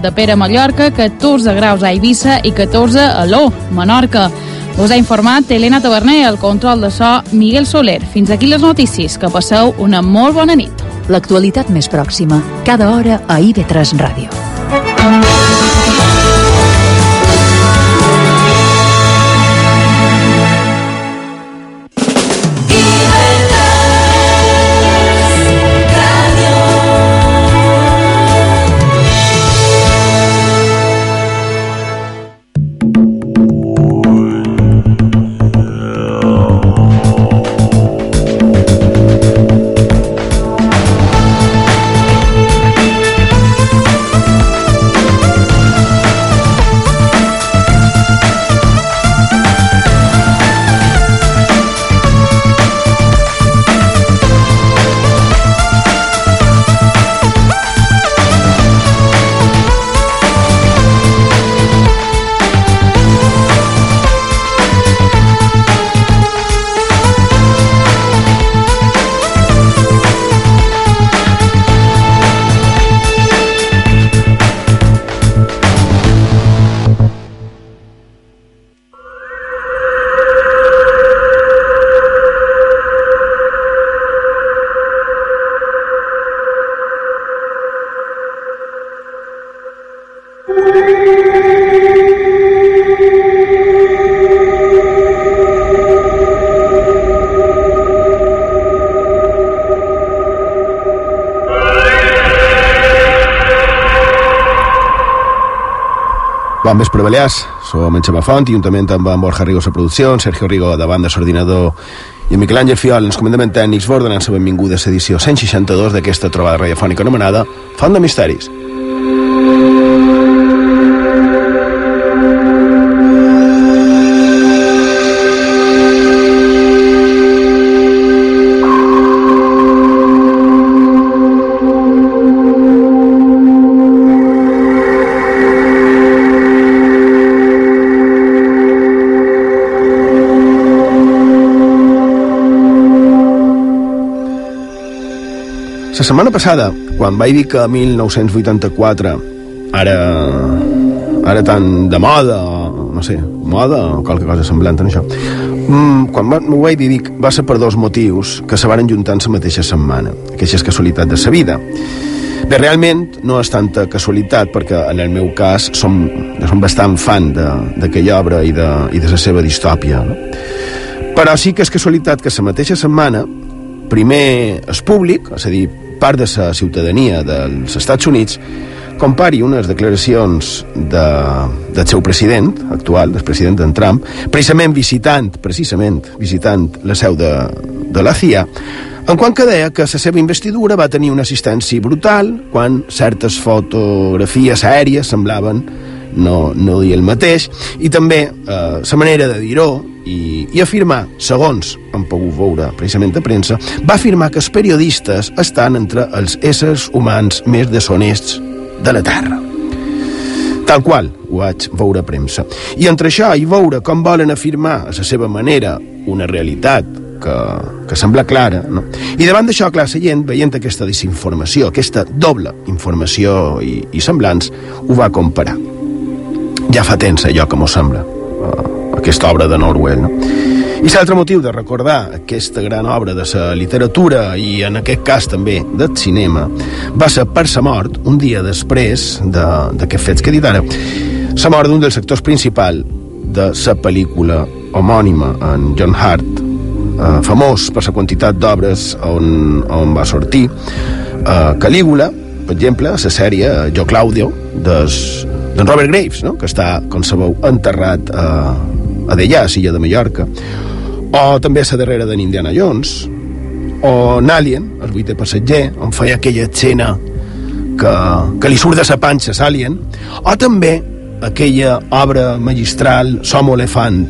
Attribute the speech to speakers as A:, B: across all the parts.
A: de Pere Mallorca, 14 graus a Eivissa i 14 a Ló, Menorca. Us ha informat Helena Taverner, el control de so Miguel Soler. Fins aquí les notícies. Que passeu una molt bona nit.
B: L'actualitat més pròxima, cada hora a IB3 Ràdio.
C: Bon vespre, Balears. Som en Xema Font, juntament amb en Borja Rigo a producció, Sergio Rigo de l'ordinador i en Miquel Àngel Fiol, els comandaments tècnics, vos donant la benvinguda a l'edició 162 d'aquesta trobada radiofònica anomenada Font de Misteris. La setmana passada, quan vaig dir que 1984 ara, ara tan de moda, o no sé, moda o qualque cosa semblant en això, mm, quan m'ho vaig dir, dic, va ser per dos motius que se varen juntar en la mateixa setmana, aquestes casualitats de sa vida. Bé, realment no és tanta casualitat, perquè en el meu cas som, som bastant fan d'aquella obra i de, i de la seva distòpia. No? Però sí que és casualitat que la mateixa setmana primer és públic, és a dir, part de la ciutadania dels Estats Units compari unes declaracions de, del seu president actual, del president en Trump, precisament visitant, precisament visitant la seu de, de la CIA, en quan que deia que la seva investidura va tenir una assistència brutal quan certes fotografies aèries semblaven no, no dir el mateix, i també eh, la manera de dir-ho i, i afirmar, segons hem pogut veure precisament a premsa, va afirmar que els periodistes estan entre els éssers humans més deshonests de la Terra. Tal qual ho vaig veure a premsa. I entre això i veure com volen afirmar a la seva manera una realitat que, que sembla clara, no? I davant d'això, clar, la gent, veient aquesta desinformació, aquesta doble informació i, i semblants, ho va comparar. Ja fa temps, allò que m'ho sembla, aquesta obra de Norwell, no? I l'altre motiu de recordar aquesta gran obra de la literatura i en aquest cas també del cinema va ser per sa mort, un dia després d'aquests fets que he dit ara, la mort d'un dels sectors principals de la pel·lícula homònima en John Hart, eh, famós per la quantitat d'obres on, on va sortir, eh, Calígula, per exemple, la sèrie Jo Claudio, d'en Robert Graves, no? que està, com sabeu, enterrat a, a Dellà, a Silla de Mallorca, o també la darrera d'en Indiana Jones, o en Alien, el vuitè passatger, on feia aquella escena que, que li surt de sa panxa l'Alien, o també aquella obra magistral Som Elefant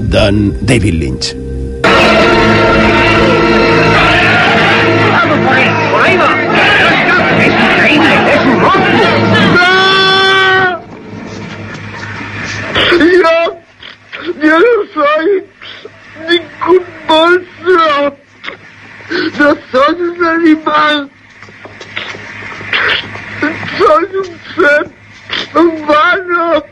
C: d'en David Lynch.
D: Animal. Soy un ser en vano.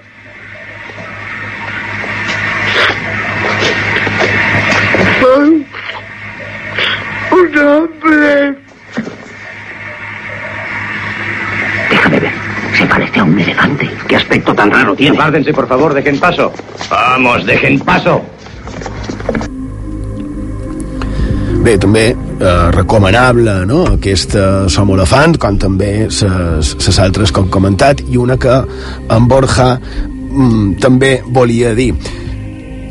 D: Soy un hombre.
E: Déjame ver. Se parece a un elefante. ¿Qué aspecto tan raro tiene?
F: Guárdense, por favor, dejen paso.
E: Vamos, dejen paso.
C: Bé, també eh, recomanable, no?, aquesta Som Elefant, com també les altres hem comentat, i una que en Borja mm, també volia dir.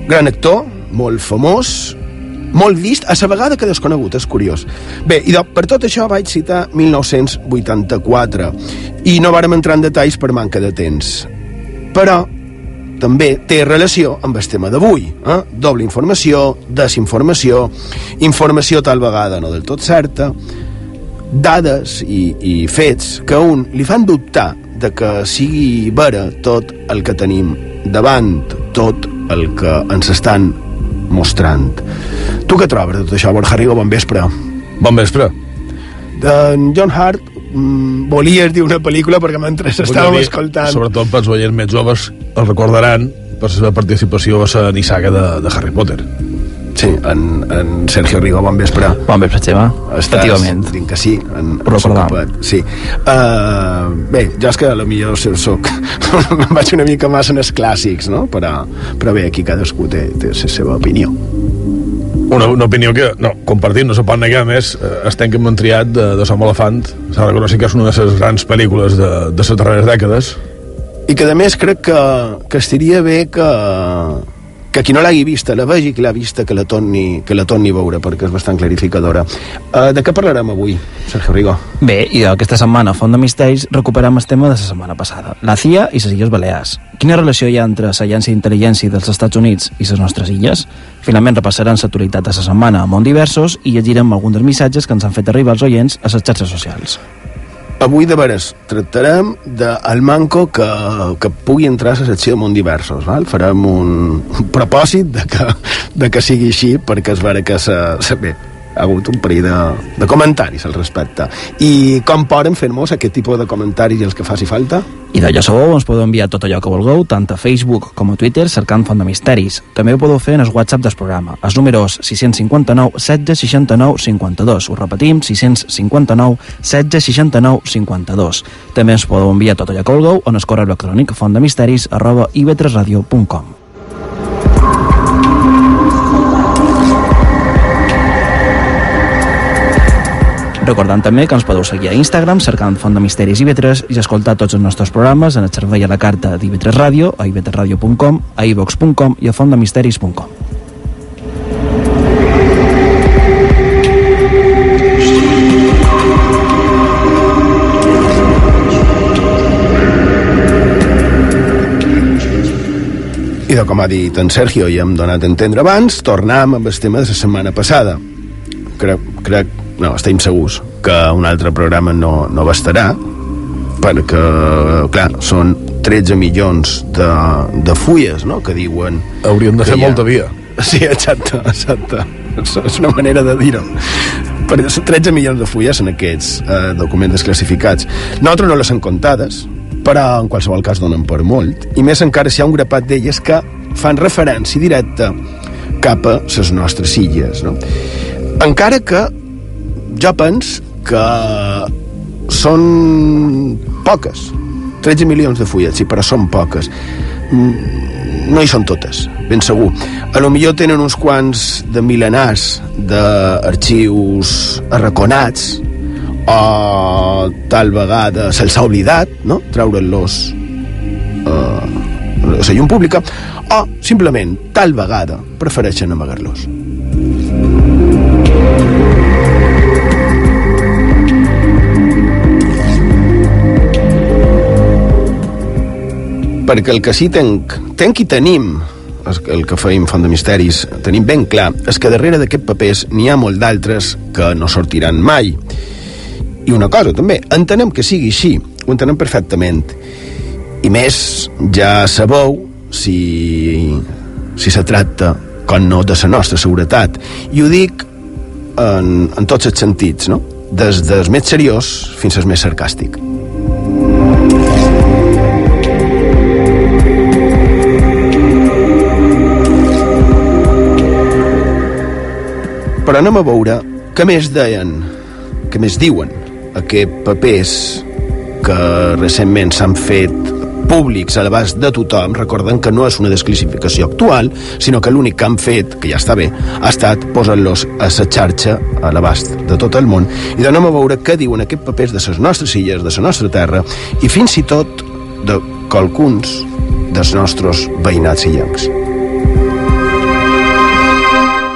C: Gran actor, molt famós, molt vist, a la vegada que desconegut, és curiós. Bé, i per tot això vaig citar 1984, i no vàrem entrar en detalls per manca de temps. Però també té relació amb el tema d'avui. Eh? Doble informació, desinformació, informació tal vegada no del tot certa, dades i, i fets que a un li fan dubtar de que sigui vera tot el que tenim davant, tot el que ens estan mostrant. Tu què trobes de tot això, Borja Rigo? Bon vespre.
G: Bon vespre.
C: En John Hart mm, volies dir una pel·lícula perquè mentre estàvem escoltant...
G: Sobretot pels oients més joves el recordaran per la seva participació a la nissaga de, de Harry Potter.
C: Sí, en, en Sergio Rigo, bon vespre.
H: Bon vespre, Xema.
C: Estàs,
H: Efectivament.
C: Dic que sí. En,
H: Però
C: ocupat, Sí. Uh, bé, jo és que a lo millor soc... vaig una mica massa en els clàssics, no? Però, però bé, aquí cadascú té, té la seva opinió.
G: Una, una opinió que, no, compartim, no se pot negar més, estem que hem triat de, de Som Elefant, s'ha de reconèixer que és una de les grans pel·lícules de, de les darreres dècades,
C: I que, a més, crec que, que estaria bé que, que qui no l'hagi vista la vegi, que l'ha vista, que la torni, que la torni a veure, perquè és bastant clarificadora. Uh, de què parlarem avui, Sergio Rigo?
H: Bé, i aquesta setmana, Font de Misteris, recuperem el tema de la setmana passada, la CIA i les Illes Balears. Quina relació hi ha entre l'agència d'intel·ligència dels Estats Units i les nostres illes? Finalment repassarem l'actualitat de la setmana a Mont Diversos i llegirem alguns dels missatges que ens han fet arribar els oients a les xarxes socials.
C: Avui, de veres, tractarem del manco que, que pugui entrar a la secció de Mont Diversos. Val? Farem un, propòsit de que, de que sigui així, perquè es vera que se, se, bé, ha hagut un parell de, de comentaris al respecte. I com poden fer-nos aquest tipus de comentaris i els que faci falta?
H: I d'allò sabeu, ens podeu enviar tot allò que vulgueu, tant a Facebook com a Twitter, cercant Font de Misteris. També ho podeu fer en el WhatsApp del programa. Els números 659 16 69 52. Ho repetim, 659 16 69 52. També ens podeu enviar tot allò que vulgueu on es correu electrònic fontdemisteris arroba ivetresradio.com. Recordant també que ens podeu seguir a Instagram cercant Font de Misteris i Vetres i escoltar tots els nostres programes en el servei a la carta d'Ivetres Ràdio, a ivetresradio.com, a ivox.com i a fontdemisteris.com.
C: I de com ha dit en Sergio i hem donat a entendre abans, tornem amb el tema de la setmana passada. Crec, crec no, estem segurs que un altre programa no, no bastarà perquè, clar, són 13 milions de, de fulles, no?, que diuen...
G: Hauríem de fer
C: ha.
G: molta via.
C: Sí, exacte, exacte. És, una manera de dir-ho. Per 13 milions de fulles en aquests eh, documents classificats. Nosaltres no les hem comptades, però en qualsevol cas donen per molt, i més encara si hi ha un grapat d'elles que fan referència directa cap a les nostres illes. No? Encara que jo pens que són poques. 13 milions de fulles, sí, però són poques. Mm, No hi són totes, ben segur. A lo millor tenen uns quants de milenars d'arxius arraconats o tal vegada se'ls ha oblidat, no?, treure'n-los eh, a la llum pública, o simplement tal vegada prefereixen amagar-los. Perquè el que sí tenc, tenc i tenim el que feim Font de Misteris tenim ben clar, és que darrere d'aquest papers n'hi ha molt d'altres que no sortiran mai. I una cosa també, entenem que sigui així ho entenem perfectament. I més, ja sabeu si, si se tracta com no de la nostra seguretat. I ho dic en, en tots els sentits no? des del més seriós fins al més sarcàstic Però anem a veure què més deien, què més diuen. Aquests papers que recentment s'han fet públics a l'abast de tothom, recordem que no és una desclassificació actual, sinó que l'únic que han fet, que ja està bé, ha estat posar-los a la xarxa a l'abast de tot el món. I d'anem a veure què diuen aquests papers de les nostres illes, de la nostra terra i fins i tot de qualcuns dels nostres veïnats illencs.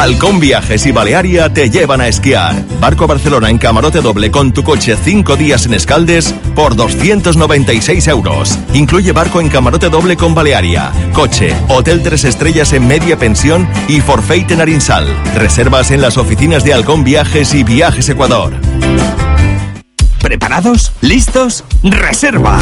I: Halcón Viajes y Balearia te llevan a esquiar. Barco Barcelona en camarote doble con tu coche 5 días en Escaldes por 296 euros. Incluye barco en camarote doble con Balearia, coche, hotel 3 estrellas en media pensión y forfait en Arinsal. Reservas en las oficinas de Halcón Viajes y Viajes Ecuador.
J: ¿Preparados? ¿Listos? ¡Reserva!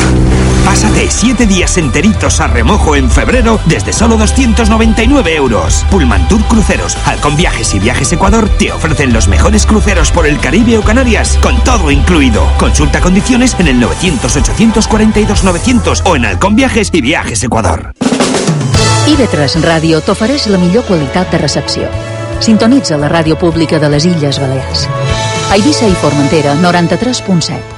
J: Pásate siete días enteritos a remojo en febrero desde solo 299 euros. Tour Cruceros, Halcón Viajes y Viajes Ecuador te ofrecen los mejores cruceros por el Caribe o Canarias, con todo incluido. Consulta condiciones en el 900-842-900 o en Halcón Viajes y Viajes Ecuador.
B: IB3 Ràdio t'ofereix la millor qualitat de recepció. Sintonitza la ràdio pública de les Illes Balears. A Eivissa i Formentera, 93.7.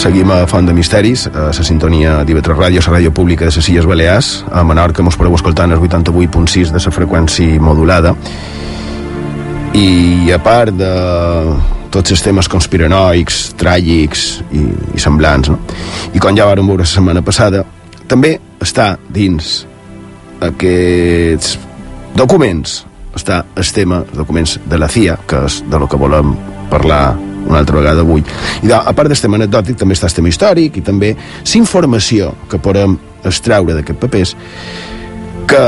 C: Seguim a Font de Misteris, a la sintonia d'IV3 Ràdio, la ràdio pública de les Illes Balears. A Menorca mos podeu escoltar en el 88.6 de la freqüència modulada. I a part de tots els temes conspiranoics, tràgics i, i semblants, no? I com ja vàrem veure la setmana passada, també està dins aquests documents està el tema, els documents de la CIA, que és de lo que volem parlar una altra vegada avui. I a part del tema anecdòtic també està el tema històric i també l'informació que podem extraure d'aquests papers que,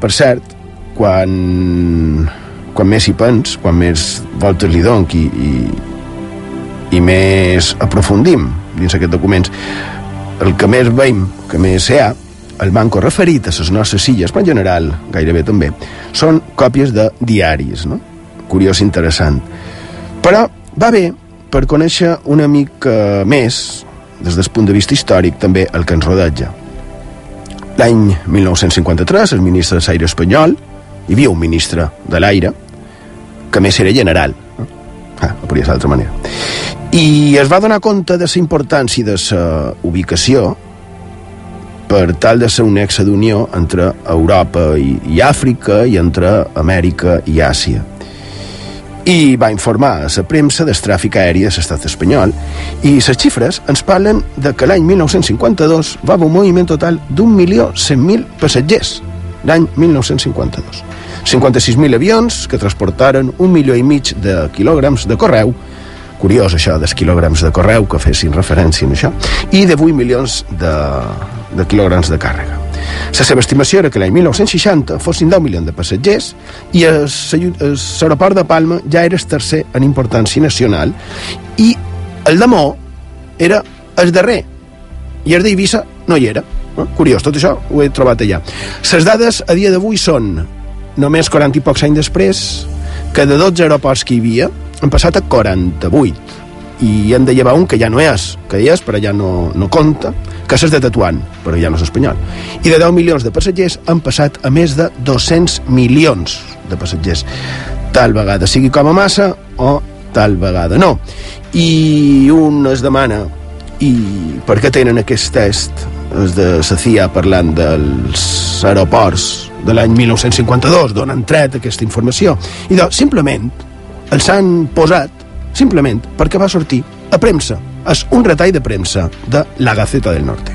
C: per cert, quan, quan més hi pens, quan més voltes li donc i, i, i més aprofundim dins aquests documents, el que més veiem, que més hi ha, el banco referit a les nostres illes, però en general gairebé també, són còpies de diaris, no? Curiós i interessant. Però va bé per conèixer una mica més, des del punt de vista històric, també el que ens rodeja. L'any 1953, el ministre de l'aire espanyol, hi havia un ministre de l'aire, que més era general, ah, no podria ser d'altra manera. I es va donar compte de la importància de la ubicació per tal de ser un exe d'unió entre Europa i, i Àfrica i entre Amèrica i Àsia. I va informar a la premsa del tràfic aeri de l'estat espanyol i les xifres ens parlen de que l'any 1952 va haver un moviment total d'un milió cent mil passatgers l'any 1952. 56.000 avions que transportaren un milió i mig de quilògrams de correu curiós això dels quilògrams de correu que fessin referència a això i de 8 milions de, de quilògrams de càrrega. La seva estimació era que l'any 1960 fossin 10 milions de passatgers i l'aeroport de Palma ja era el tercer en importància nacional i el de Mó era el darrer i el d'Eivissa no hi era. Curiós, tot això ho he trobat allà. Les dades a dia d'avui són només 40 i pocs anys després que de 12 aeroports que hi havia han passat a 48 i hem de llevar un que ja no és, que hi és però ja no, no compta, que és de Tatuán, però ja no és espanyol. I de 10 milions de passatgers han passat a més de 200 milions de passatgers. Tal vegada sigui com a massa o tal vegada no. I un es demana i per què tenen aquest test els de la CIA parlant dels aeroports de l'any 1952 d'on han tret aquesta informació i doncs simplement els han posat simplement perquè va sortir a premsa. És un retall de premsa de La Gaceta del Norte.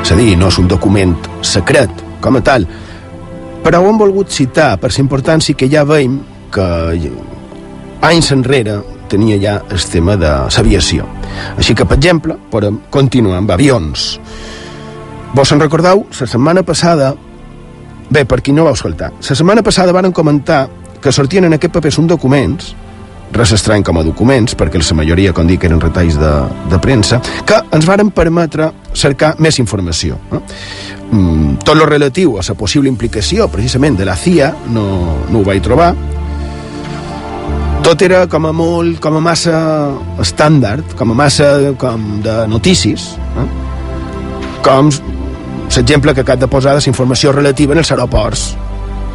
C: És a dir, no és un document secret, com a tal, però ho hem volgut citar per la importància que ja veiem que anys enrere tenia ja el tema de l'aviació. Així que, per exemple, podem continuar amb avions. Vos en recordeu, la setmana passada, bé, per qui no vau escoltar, la setmana passada varen comentar que sortien en aquest paper un documents res estrany com a documents, perquè la majoria, com dic, eren retalls de, de premsa, que ens varen permetre cercar més informació. No? Mm, tot lo relatiu a la possible implicació, precisament, de la CIA, no, no ho vaig trobar. Tot era com a molt, com a massa estàndard, com a massa com de notícies, eh? com l'exemple que acabo de posar la informació relativa en els aeroports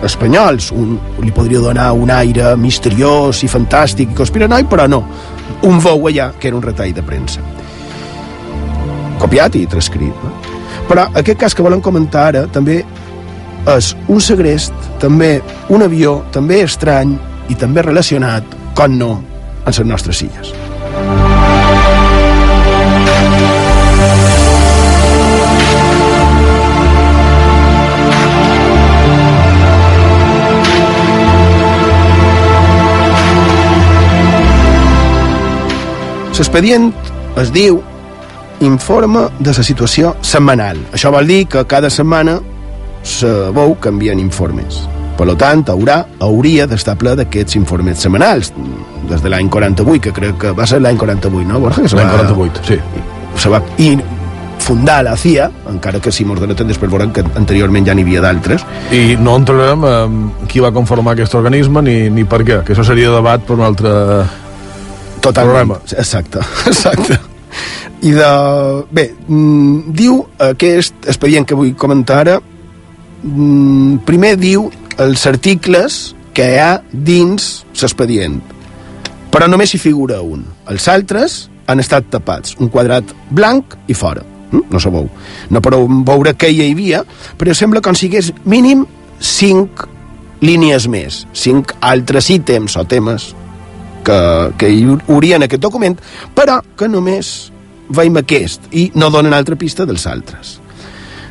C: espanyols. Un, li podria donar un aire misteriós i fantàstic i conspiranoi, però no. Un veu allà que era un retall de premsa. Copiat i transcrit. No? Però aquest cas que volem comentar ara també és un segrest, també un avió, també estrany i també relacionat, com no, amb les nostres illes. L'expedient es diu informe de la situació setmanal. Això vol dir que cada setmana se veu canvien informes. Per tant, haurà, hauria d'estar ple d'aquests informes setmanals, des de l'any 48, que crec que va ser l'any 48, no, Borja?
G: L'any 48, sí.
C: Se va, I fundar la CIA, encara que si m'ordenen després veurem que anteriorment ja n'hi havia d'altres.
G: I no entrarem en qui va conformar aquest organisme ni, ni per què, que això seria debat per un altre
C: Totalment. Programa. Exacte, exacte. I de... Bé, mm, diu aquest expedient que vull comentar ara, mm, primer diu els articles que hi ha dins l'expedient, però només hi figura un. Els altres han estat tapats, un quadrat blanc i fora. Mm? No sabeu. No podeu veure què hi havia, però sembla com si hagués mínim cinc línies més, cinc altres ítems o temes que, que hi hauria en aquest document, però que només veiem aquest i no donen altra pista dels altres.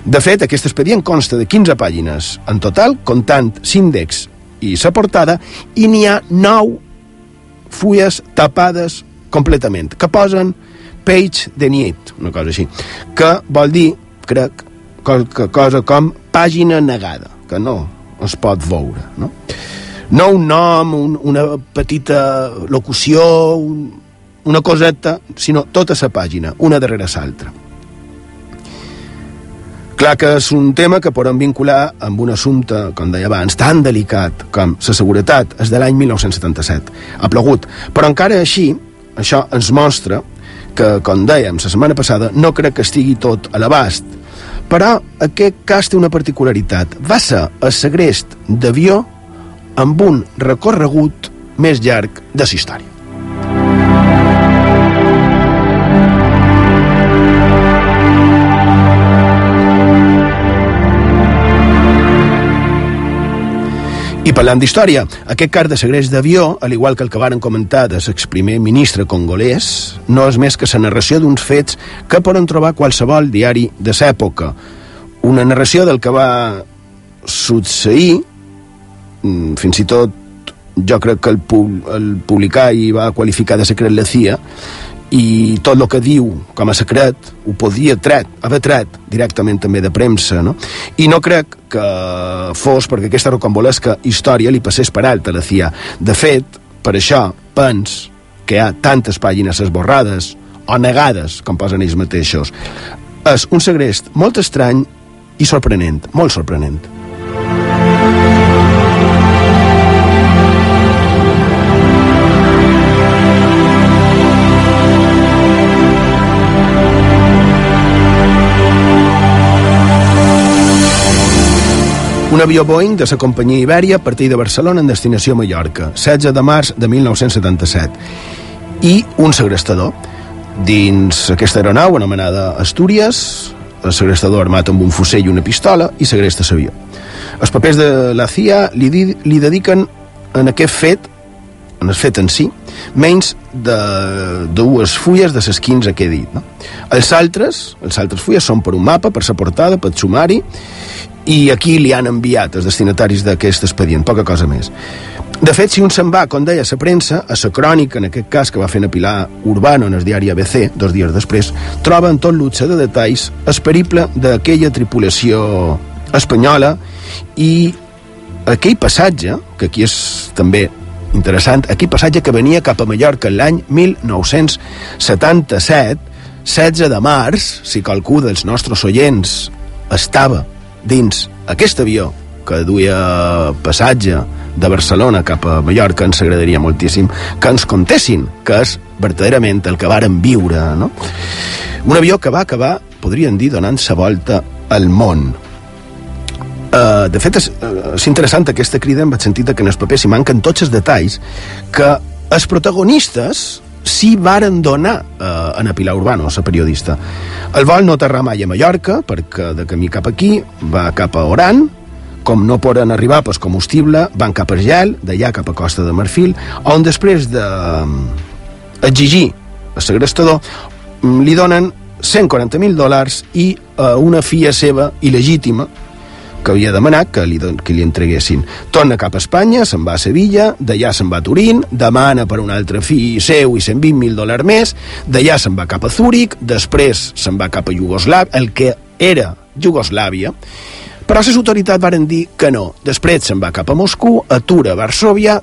C: De fet, aquest expedient consta de 15 pàgines en total, comptant l'índex i la portada, i n'hi ha 9 fulles tapades completament, que posen page de nit, una cosa així, que vol dir, crec, qualque cosa com pàgina negada, que no es pot veure, no? No un nom, un, una petita locució, un, una coseta, sinó tota la pàgina, una darrere l'altra. Clar que és un tema que podem vincular amb un assumpte, com deia abans, tan delicat com la seguretat, és de l'any 1977. Ha plogut. Però encara així, això ens mostra que, com dèiem la setmana passada, no crec que estigui tot a l'abast. Però aquest cas té una particularitat. Va ser el segrest d'avió amb un recorregut més llarg de la història. I parlant d'història, aquest cas de segrest d'avió, al igual que el que varen comentar de l'exprimer ministre congolès, no és més que la narració d'uns fets que poden trobar qualsevol diari de l'època. Una narració del que va succeir fins i tot jo crec que el, el publicà hi va qualificar de secret la CIA i tot el que diu com a secret ho podia tret, haver tret directament també de premsa, no? I no crec que fos perquè aquesta rocambolesca història li passés per alt a la CIA. De fet, per això pens que hi ha tantes pàgines esborrades o negades, com posen ells mateixos. És un segrest molt estrany i sorprenent, molt sorprenent. Un avió Boeing de la companyia Ibèria partir de Barcelona en destinació Mallorca, 16 de març de 1977. I un segrestador. Dins aquesta aeronau anomenada Astúries, el segrestador armat amb un fusell i una pistola i segresta l'avió. Els papers de la CIA li, di, li dediquen en aquest fet en el fet en si, menys de dues fulles de les 15 que he dit. No? Els altres, els altres fulles són per un mapa, per la portada, per sumari, i aquí li han enviat els destinataris d'aquest expedient, poca cosa més. De fet, si un se'n va, com deia la premsa, a la crònica, en aquest cas, que va fer a Pilar Urbano en el diari ABC, dos dies després, troba en tot luxe de detalls el periple d'aquella tripulació espanyola i aquell passatge, que aquí és també interessant, aquell passatge que venia cap a Mallorca l'any 1977, 16 de març, si qualcú dels nostres oients estava dins aquest avió que duia passatge de Barcelona cap a Mallorca ens agradaria moltíssim que ens contessin que és verdaderament el que varen viure no? un avió que va acabar podríem dir donant sa volta al món Uh, de fet, és, uh, és interessant aquesta crida en el sentit que en el paper s'hi manquen tots els detalls que els protagonistes sí varen donar uh, a Ana Pilar Urbano, la periodista. El vol no aterrar mai a Mallorca, perquè de camí cap aquí va cap a Oran, com no poden arribar pel combustible, van cap a gel, d'allà cap a Costa de Marfil, on després de exigir a segrestador li donen 140.000 dòlars i uh, una filla seva il·legítima, que havia demanat que li, que li entreguessin. Torna cap a Espanya, se'n va a Sevilla, d'allà se'n va a Turín, demana per un altre fill seu i 120.000 dòlars més, d'allà se'n va cap a Zúrich, després se'n va cap a Iugoslàvia, el que era Iugoslàvia, però les autoritats varen dir que no. Després se'n va cap a Moscou, atura a Varsovia,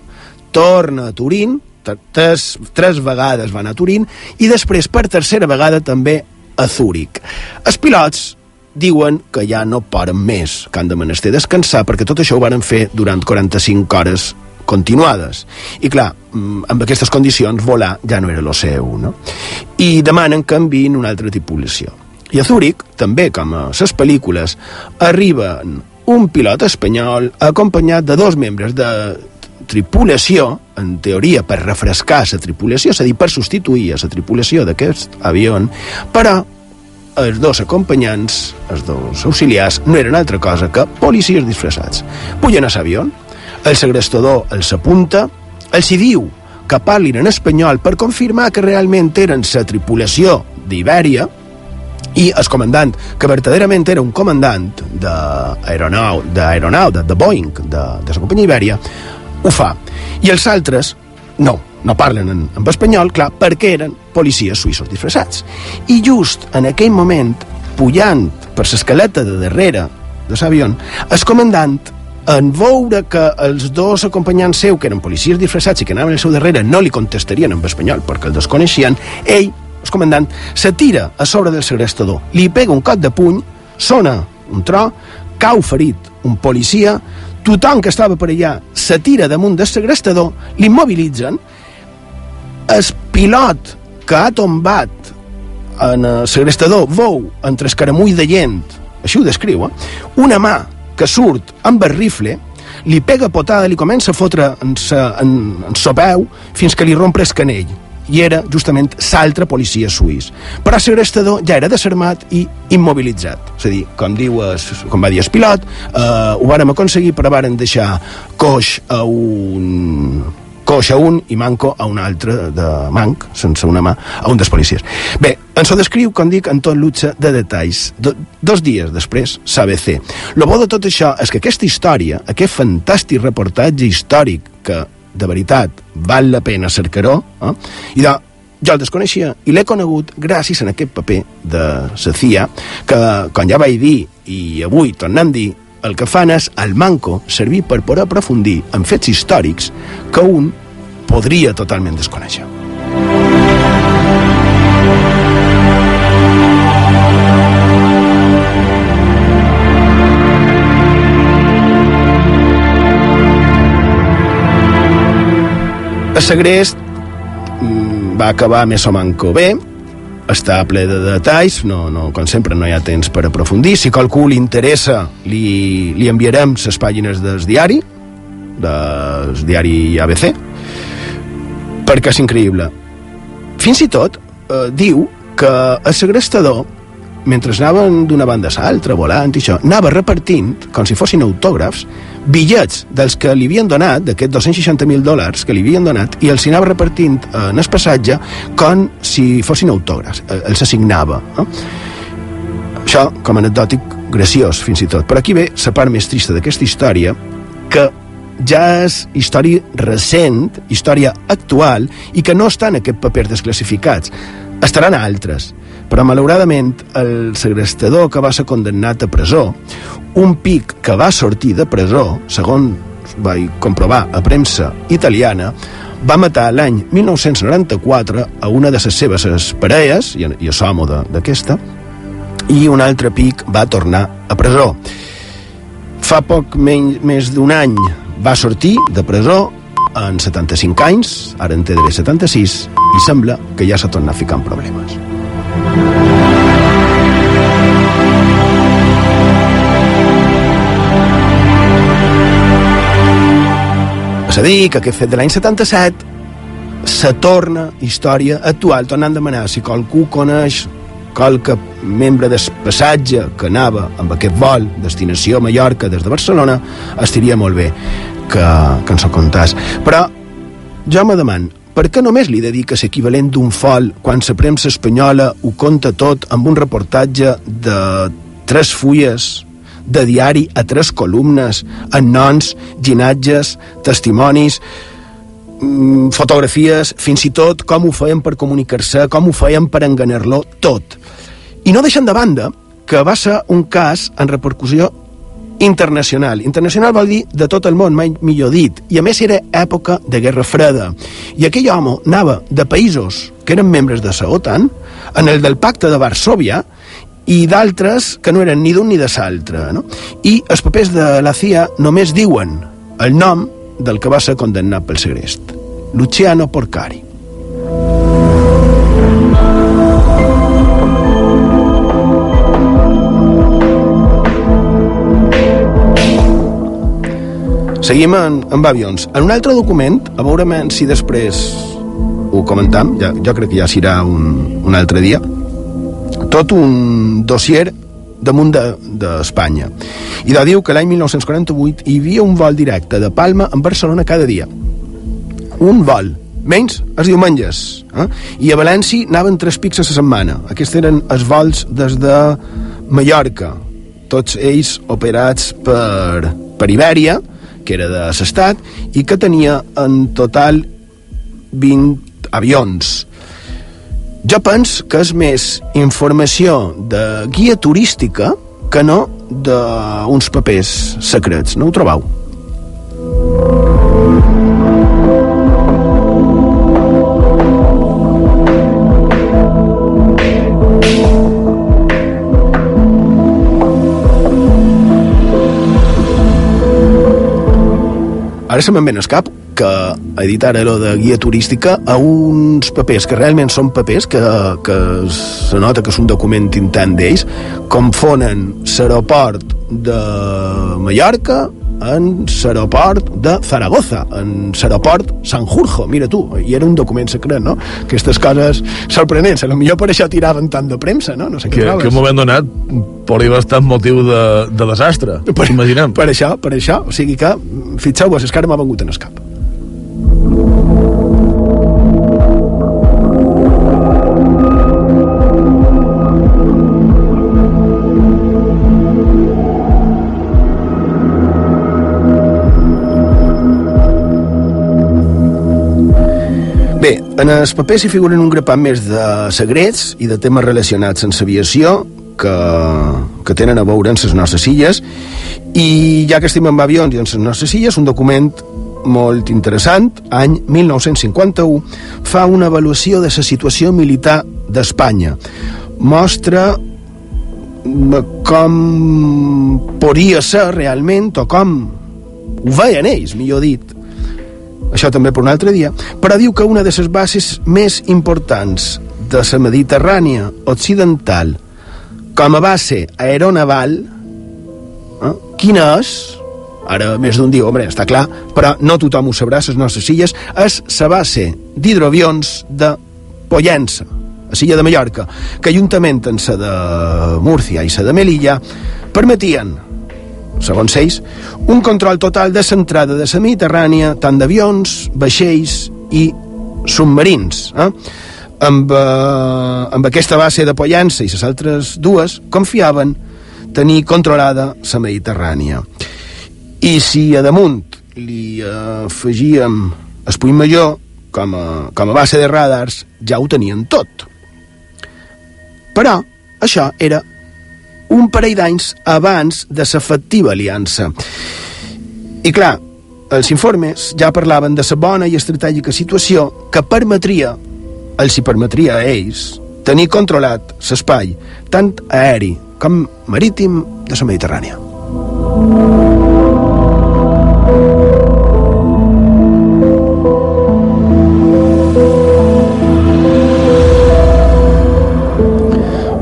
C: torna a Turín, tres, tres vegades van a Turín, i després, per tercera vegada, també a Zúrich. Els pilots diuen que ja no poden més, que han de menester descansar, perquè tot això ho van fer durant 45 hores continuades. I clar, amb aquestes condicions volar ja no era lo seu, no? I demanen que enviïn una altra tripulació. I a Zúrich, també com a les pel·lícules, arriben un pilot espanyol acompanyat de dos membres de tripulació, en teoria per refrescar la tripulació, és a dir, per substituir la tripulació d'aquest avió, però els dos acompanyants, els dos auxiliars, no eren altra cosa que policies disfressats. Pugen a l'avió, el segrestador els apunta, els hi diu que parlin en espanyol per confirmar que realment eren la tripulació d'Ibèria i el comandant, que verdaderament era un comandant d'aeronau, d'aeronau, de, de Boeing, de, de la companyia Ibèria, ho fa. I els altres, no, no parlen en, en espanyol, clar, perquè eren policies suïssos disfressats. I just en aquell moment, pujant per l'escaleta de darrere de l'avió, el comandant en veure que els dos acompanyants seu, que eren policies disfressats i que anaven al seu darrere, no li contestarien en espanyol perquè el desconeixien, ell, el comandant, se tira a sobre del segrestador, li pega un cop de puny, sona un tro, cau ferit un policia, tothom que estava per allà se tira damunt del segrestador, l'immobilitzen, el pilot que ha tombat en el segrestador veu entre escaramull de gent, així ho descriu, eh? una mà que surt amb el rifle, li pega potada, li comença a fotre en, sa, en, en so peu fins que li rompre el canell i era justament l'altre policia suís. Però el segrestador ja era desarmat i immobilitzat. És a dir, com, diu, com va dir el pilot, eh, ho vàrem aconseguir, però varen deixar coix a un coix a un i manco a un altre de manc, sense una mà, a un dels policies. Bé, ens ho descriu, com dic, en tot luxe de detalls. Do, dos dies després, s'ABC. Lo bo de tot això és que aquesta història, aquest fantàstic reportatge històric que, de veritat, val la pena cercar-ho, eh? i de, jo el desconeixia i l'he conegut gràcies a aquest paper de la CIA, que, com ja vaig dir, i avui tornem a dir, el que fan és, al manco, servir per poder aprofundir en fets històrics que un podria totalment desconèixer. El segrest mm, va acabar més o manco bé, està ple de detalls, no, no, com sempre no hi ha temps per aprofundir. Si qualcú li interessa, li, li enviarem les pàgines del diari, del diari ABC, perquè és increïble. Fins i tot eh, diu que el segrestador, mentre anaven d'una banda a l'altra, volant i això, anava repartint, com si fossin autògrafs, bitllets dels que li havien donat, d'aquests 260.000 dòlars que li havien donat, i els anava repartint en el passatge com si fossin autògrafs, eh, els assignava. Eh? Això, com anecdòtic, graciós, fins i tot. Però aquí ve la part més trista d'aquesta història, que ja és història recent, història actual, i que no estan en aquest paper desclassificats. Estaran altres. Però, malauradament, el segrestador que va ser condemnat a presó, un pic que va sortir de presó, segons vaig comprovar a premsa italiana, va matar l'any 1994 a una de les seves parelles, i, i a Somo d'aquesta, i un altre pic va tornar a presó. Fa poc menys, més d'un any va sortir de presó en 75 anys, ara en té 76, i sembla que ja s'ha tornat a ficar en problemes. És a dir, que aquest fet de l'any 77 se torna història actual, tornant a demanar si qualcú coneix qualque membre del passatge que anava amb aquest vol, destinació Mallorca des de Barcelona, estaria molt bé que, que ens ho contàs. Però jo me deman, per què només li dedica l'equivalent d'un fol quan la premsa espanyola ho conta tot amb un reportatge de tres fulles de diari a tres columnes, amb noms, ginatges, testimonis, mm, fotografies, fins i tot com ho feien per comunicar-se, com ho feien per enganar-lo, tot. I no deixen de banda que va ser un cas en repercussió internacional. Internacional vol dir de tot el món, mai millor dit. I a més era època de Guerra Freda. I aquell home anava de països que eren membres de la OTAN, en el del pacte de Varsovia, i d'altres que no eren ni d'un ni de l'altre. No? I els papers de la CIA només diuen el nom del que va ser condemnat pel segrest. Luciano Porcari. Seguim en, amb avions. En un altre document, a veure si després ho comentam, ja, jo crec que ja serà un, un altre dia, tot un dossier damunt d'Espanya. De, I de diu que l'any 1948 hi havia un vol directe de Palma en Barcelona cada dia. Un vol, menys els diumenges. Eh? I a València anaven tres pics a la setmana. Aquests eren els vols des de Mallorca, tots ells operats per, per Ibèria, que era de l'Estat, i que tenia en total 20 avions. Jo penso que és més informació de guia turística que no d'uns papers secrets, no ho trobeu? Ara se me'n cap que editar lo de guia turística a uns papers que realment són papers que, que se nota que és un document intent d'ells confonen l'aeroport de Mallorca en l'aeroport de Zaragoza, en l'aeroport Sanjurjo, mira tu, i era un document secret, no? Aquestes coses sorprenents, a lo millor per això tiraven tant de premsa, no? No sé què
G: que, que un moment donat podria bastant motiu de, de desastre, per, imaginem.
C: Per això, per això, o sigui que, fixeu-vos, és que ara m'ha vengut en el en els papers hi figuren un grapat més de secrets i de temes relacionats amb l'aviació que, que tenen a veure amb les nostres illes i ja que estem amb avions i amb les nostres illes, un document molt interessant, any 1951, fa una avaluació de la situació militar d'Espanya. Mostra com podria ser realment o com ho veien ells, millor dit, això també per un altre dia, però diu que una de les bases més importants de la Mediterrània occidental com a base aeronaval, eh, quina és? Ara més d'un diu, home, està clar, però no tothom ho sabrà, les nostres illes, és la base d'hidroavions de Pollença, a l'illa de Mallorca, que juntament amb la de Múrcia i la de Melilla permetien segons ells, un control total de l'entrada de la Mediterrània, tant d'avions, vaixells i submarins. Eh? Amb, eh, amb aquesta base de Pollença i les altres dues confiaven tenir controlada la Mediterrània. I si a damunt li afegíem el Puig Major com a, com a base de radars, ja ho tenien tot. Però això era un parell d'anys abans de l'efectiva aliança. I clar, els informes ja parlaven de la bona i estratègica situació que permetria, els hi permetria a ells, tenir controlat l'espai, tant aeri com marítim de la Mediterrània.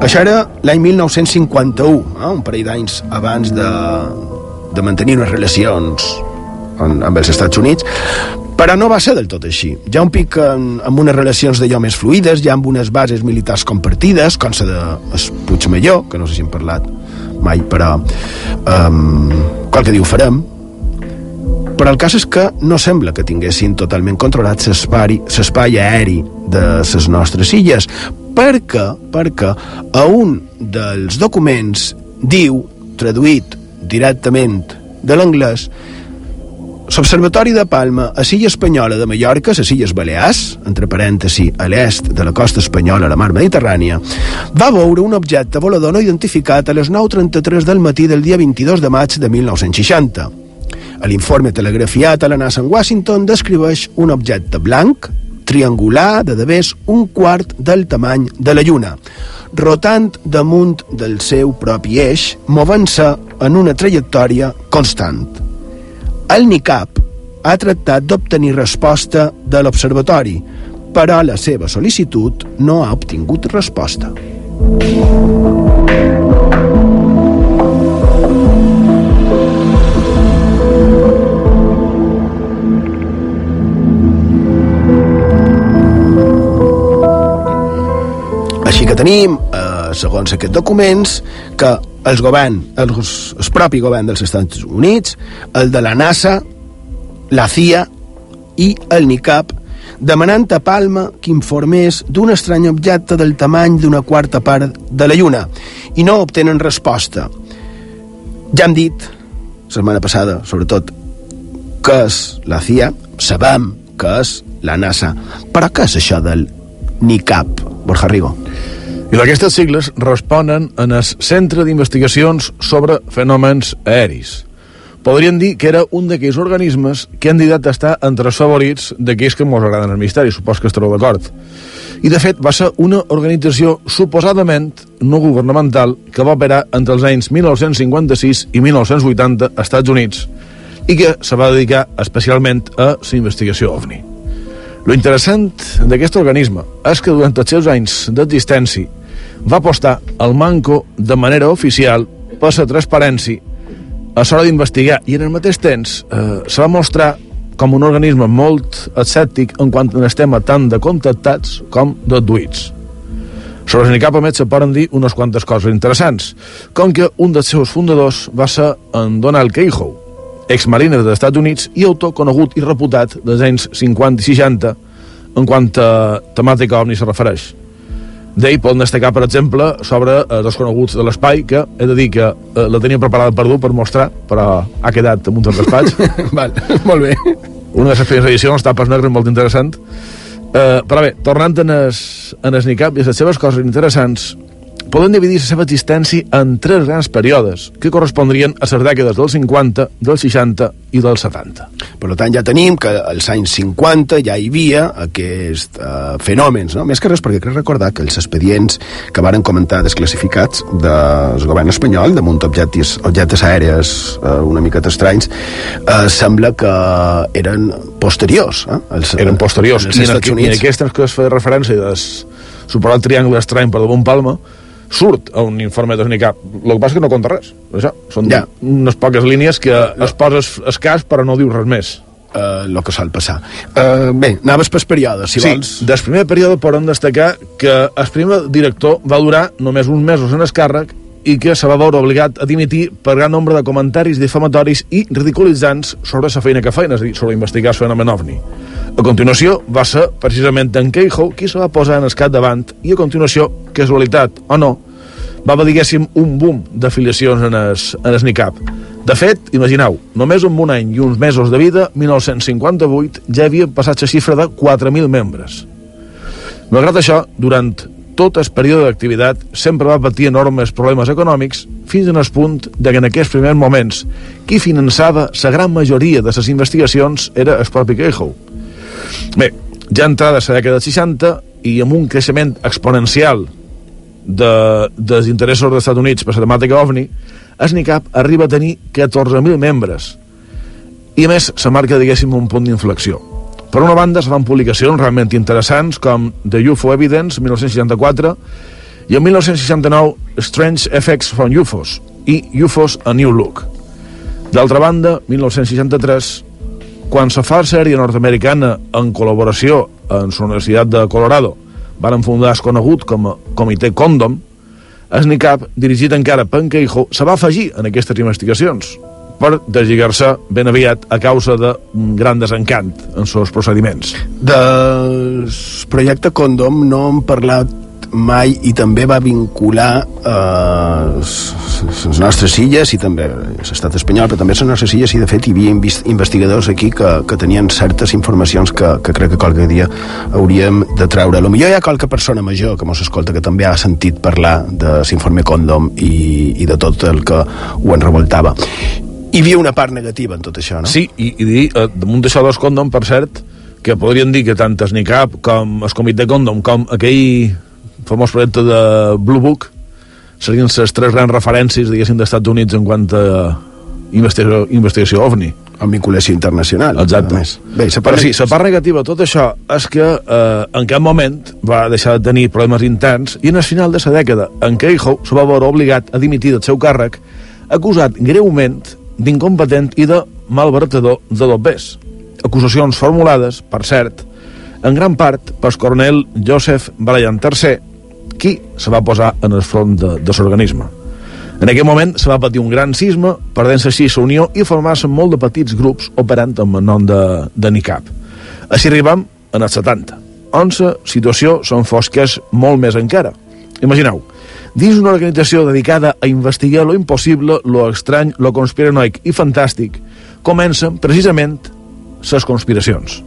C: Això era l'any 1951, eh? un parell d'anys abans de, de mantenir unes relacions amb, els Estats Units, però no va ser del tot així. Ja un pic amb, amb unes relacions d'allò més fluides, ja amb unes bases militars compartides, com la de Puigmelló, que no sé si hem parlat mai, però um, qualque dia ho farem, però el cas és que no sembla que tinguessin totalment controlat l'espai aeri de les nostres illes, perquè, perquè a un dels documents diu, traduït directament de l'anglès, L'Observatori de Palma a Silla Espanyola de Mallorca, a Illes Balears, entre parèntesi, a l'est de la costa espanyola a la mar Mediterrània, va veure un objecte volador no identificat a les 9.33 del matí del dia 22 de maig de 1960. A l'informe telegrafiat a la NASA en Washington descriveix un objecte blanc, triangular de devés un quart del tamany de la Lluna, rotant damunt del seu propi eix, movent-se en una trajectòria constant. El NICAP ha tractat d'obtenir resposta de l'observatori, però la seva sol·licitud no ha obtingut resposta. Així que tenim, eh, segons aquests documents, que el govern, el, el propi govern dels Estats Units, el de la NASA, la CIA i el NICAP, demanant a Palma que informés d'un estrany objecte del tamany d'una quarta part de la Lluna, i no obtenen resposta. Ja hem dit, setmana passada, sobretot, que és la CIA, sabem que és la NASA, però què és això del NICAP, Borja Rigo?
G: I aquestes sigles responen en el Centre d'Investigacions sobre Fenòmens Aeris. Podríem dir que era un d'aquells organismes que han dit estar entre els favorits d'aquells que ens agraden el misteri, supos que estareu d'acord. I, de fet, va ser una organització suposadament no governamental que va operar entre els anys 1956 i 1980 als Estats Units i que se va dedicar especialment a la investigació OVNI. Lo interessant d'aquest organisme és que durant els seus anys d'existència va apostar al manco de manera oficial per la transparència a l'hora d'investigar i en el mateix temps eh, se va mostrar com un organisme molt escèptic en quant al tema tant de contactats com d'adduïts. Sobre el NICAP, a més, se poden dir unes quantes coses interessants, com que un dels seus fundadors va ser en Donald Keyhoe, exmariner dels Estats Units i autor conegut i reputat dels anys 50 i 60 en quant a temàtica ovni se refereix. D'ell poden destacar, per exemple, sobre els desconeguts de l'espai, que he de dir que eh, la tenia preparada per dur, per mostrar, però ha quedat damunt del despatx.
C: Val, molt bé.
G: Una de les primeres edicions, tapes negres, molt interessant. Eh, però bé, tornant en es, en es NICAP i les seves coses interessants, poden dividir la seva existència en tres grans períodes, que correspondrien a les dècades dels 50, dels 60 i dels 70.
C: Per tant, ja tenim que als anys 50 ja hi havia aquests uh, fenòmens, no? més que res perquè crec recordar que els expedients que varen comentar desclassificats del govern espanyol damunt objectes, objectes aèries uh, una miqueta estranys, uh, sembla que eren posteriors. Eh?
G: Els, eren posteriors. I en, Estats Units. I en aquestes que es feia referència del suposat triangle estrany per damunt Palma, surt a un informe de SNICAP. El que passa és que no compta res. Això, són ja. unes poques línies que uh, es poses escàs però no diu res més.
C: Uh, el que sol passar. Uh, bé, anaves per període, si
G: sí,
C: vols.
G: del primer període podem destacar que el primer director va durar només uns mesos en el càrrec i que se va veure obligat a dimitir per gran nombre de comentaris difamatoris i ridiculitzants sobre la feina que feien, és a dir, sobre investigar el fenomen OVNI. A continuació, va ser precisament en Keijo qui se va posar en escat davant i a continuació, casualitat o no, va haver, diguéssim, un boom d'afiliacions en es, en es NICAP. De fet, imagineu, només amb un any i uns mesos de vida, 1958, ja havia passat la xifra de 4.000 membres. Malgrat això, durant tot el període d'activitat sempre va patir enormes problemes econòmics fins en el punt de que en aquests primers moments qui finançava la gran majoria de les investigacions era el propi Keijo. Bé, ja entrada la dècada dels 60 i amb un creixement exponencial de, dels interessos dels Estats Units per la temàtica OVNI, SNICAP arriba a tenir 14.000 membres i a més se marca, diguéssim, un punt d'inflexió. Per una banda, se fan publicacions realment interessants com The UFO Evidence, 1964, i en 1969 Strange Effects from UFOs i UFOs A New Look. D'altra banda, 1963, quan se fa sèrie nord-americana en col·laboració amb la Universitat de Colorado, van fundar el conegut com a Comitè Condom, SNICAP, dirigit encara per Keijo, se va afegir en aquestes investigacions per deslligar-se ben aviat a causa de gran desencant en seus procediments.
C: Del projecte Condom no hem parlat mai i també va vincular eh, les nostres illes i també l'estat espanyol, però també les nostres illes i de fet hi havia investigadors aquí que, que tenien certes informacions que, que crec que qualque dia hauríem de treure. A lo millor hi ha qualque persona major que mos escolta que també ha sentit parlar de l'informe Condom i, i de tot el que ho enrevoltava. Hi havia una part negativa en tot això, no?
G: Sí, i, i dir, eh, damunt d'això dels Condom, per cert, que podrien dir que tant SNICAP com el comitè Condom com aquell famós projecte de Blue Book serien les tres grans referències, diguéssim, dels Estats Units en quant a investigació, investigació OVNI.
C: Amb vinculació internacional.
G: Exacte. Bé, la part... Però sí, la part negativa de tot això és que eh, en cap moment va deixar de tenir problemes interns i en el final de la dècada en què Keijo se va veure obligat a dimitir del seu càrrec acusat greument d'incompetent i de malbaratador de dobbers. Acusacions formulades, per cert, en gran part pel coronel Joseph Bryan III, qui se va posar en el front de, de l'organisme. En aquell moment se va patir un gran sisme, perdent-se així la unió i formar-se molt de petits grups operant amb el nom de, de NICAP. Així arribam en els 70, on la situació són fosques molt més encara. Imagineu, dins una organització dedicada a investigar lo impossible, lo estrany, lo conspiranoic i fantàstic, comencen precisament les conspiracions.